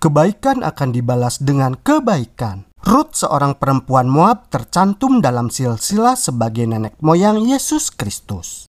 kebaikan akan dibalas dengan kebaikan. Ruth seorang perempuan Moab tercantum dalam silsilah sebagai nenek moyang Yesus Kristus.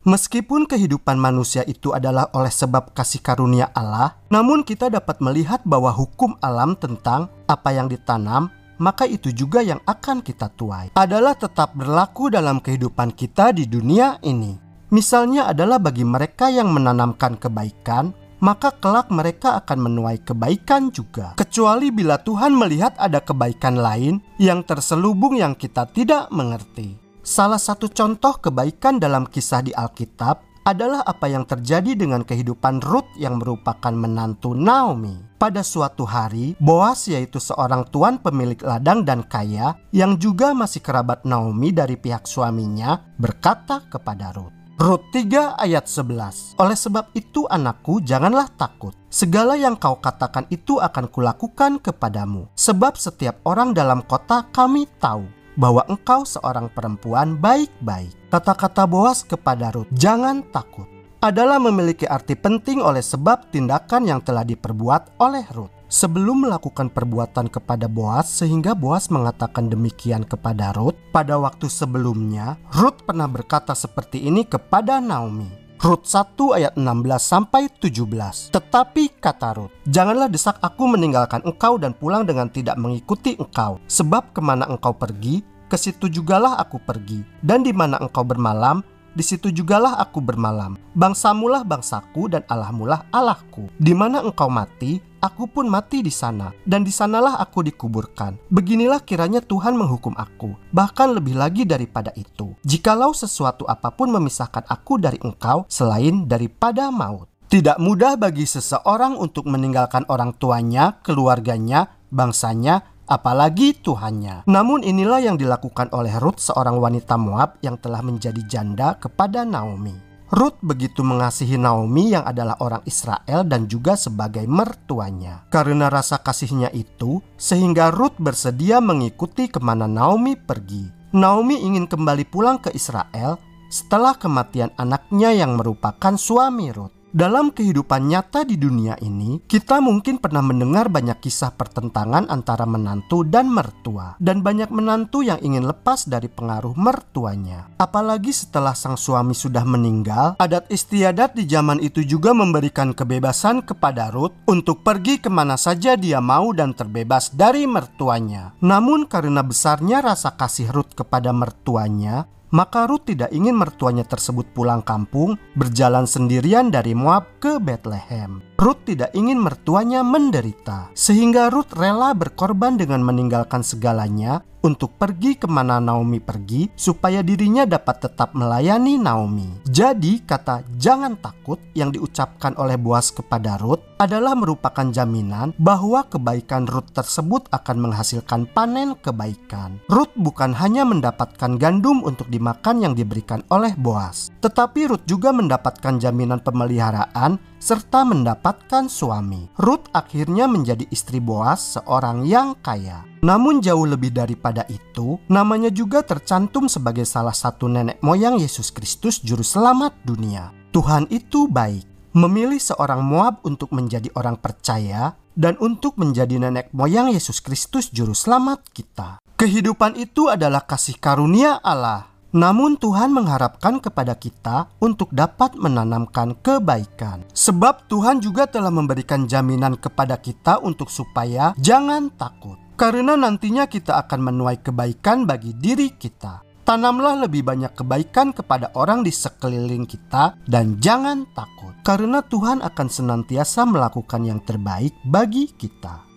Meskipun kehidupan manusia itu adalah oleh sebab kasih karunia Allah, namun kita dapat melihat bahwa hukum alam tentang apa yang ditanam, maka itu juga yang akan kita tuai, adalah tetap berlaku dalam kehidupan kita di dunia ini. Misalnya adalah bagi mereka yang menanamkan kebaikan, maka kelak mereka akan menuai kebaikan juga. Kecuali bila Tuhan melihat ada kebaikan lain yang terselubung yang kita tidak mengerti. Salah satu contoh kebaikan dalam kisah di Alkitab adalah apa yang terjadi dengan kehidupan Ruth yang merupakan menantu Naomi. Pada suatu hari, Boas yaitu seorang tuan pemilik ladang dan kaya yang juga masih kerabat Naomi dari pihak suaminya berkata kepada Ruth, Rut 3 ayat 11 Oleh sebab itu anakku janganlah takut Segala yang kau katakan itu akan kulakukan kepadamu Sebab setiap orang dalam kota kami tahu bahwa engkau seorang perempuan baik-baik. Kata-kata Boas kepada Ruth, "Jangan takut." Adalah memiliki arti penting oleh sebab tindakan yang telah diperbuat oleh Ruth. Sebelum melakukan perbuatan kepada Boas sehingga Boas mengatakan demikian kepada Ruth, pada waktu sebelumnya Ruth pernah berkata seperti ini kepada Naomi. Rut 1 ayat 16 sampai 17. Tetapi kata Rut, janganlah desak aku meninggalkan engkau dan pulang dengan tidak mengikuti engkau, sebab ke mana engkau pergi, ke situ jugalah aku pergi, dan di mana engkau bermalam, di situ jugalah aku bermalam. Bangsamulah bangsaku dan Allahmulah Allahku. Di mana engkau mati, aku pun mati di sana, dan di sanalah aku dikuburkan. Beginilah kiranya Tuhan menghukum aku, bahkan lebih lagi daripada itu. Jikalau sesuatu apa pun memisahkan aku dari engkau selain daripada maut. Tidak mudah bagi seseorang untuk meninggalkan orang tuanya, keluarganya, bangsanya, apalagi Tuhannya. Namun inilah yang dilakukan oleh Ruth seorang wanita Moab yang telah menjadi janda kepada Naomi. Ruth begitu mengasihi Naomi yang adalah orang Israel dan juga sebagai mertuanya. Karena rasa kasihnya itu, sehingga Ruth bersedia mengikuti ke mana Naomi pergi. Naomi ingin kembali pulang ke Israel setelah kematian anaknya yang merupakan suami Ruth. Dalam kehidupan nyata di dunia ini, kita mungkin pernah mendengar banyak kisah pertentangan antara menantu dan mertua, dan banyak menantu yang ingin lepas dari pengaruh mertuanya. Apalagi setelah sang suami sudah meninggal, adat istiadat di zaman itu juga memberikan kebebasan kepada Ruth untuk pergi ke mana saja dia mau dan terbebas dari mertuanya. Namun, karena besarnya rasa kasih Ruth kepada mertuanya, maka Ruth tidak ingin mertuanya tersebut pulang kampung berjalan sendirian dari Moab ke Bethlehem. Ruth tidak ingin mertuanya menderita, sehingga Ruth rela berkorban dengan meninggalkan segalanya untuk pergi ke mana Naomi pergi supaya dirinya dapat tetap melayani Naomi. Jadi kata jangan takut yang diucapkan oleh Boas kepada Ruth adalah merupakan jaminan bahwa kebaikan Ruth tersebut akan menghasilkan panen kebaikan. Ruth bukan hanya mendapatkan gandum untuk dimakan yang diberikan oleh Boas, tetapi Ruth juga mendapatkan jaminan pemeliharaan serta mendapatkan suami. Ruth akhirnya menjadi istri Boas, seorang yang kaya. Namun jauh lebih daripada itu, namanya juga tercantum sebagai salah satu nenek moyang Yesus Kristus juru selamat dunia. Tuhan itu baik, memilih seorang Moab untuk menjadi orang percaya dan untuk menjadi nenek moyang Yesus Kristus juru selamat kita. Kehidupan itu adalah kasih karunia Allah namun Tuhan mengharapkan kepada kita untuk dapat menanamkan kebaikan. Sebab Tuhan juga telah memberikan jaminan kepada kita untuk supaya jangan takut. Karena nantinya kita akan menuai kebaikan bagi diri kita. Tanamlah lebih banyak kebaikan kepada orang di sekeliling kita dan jangan takut. Karena Tuhan akan senantiasa melakukan yang terbaik bagi kita.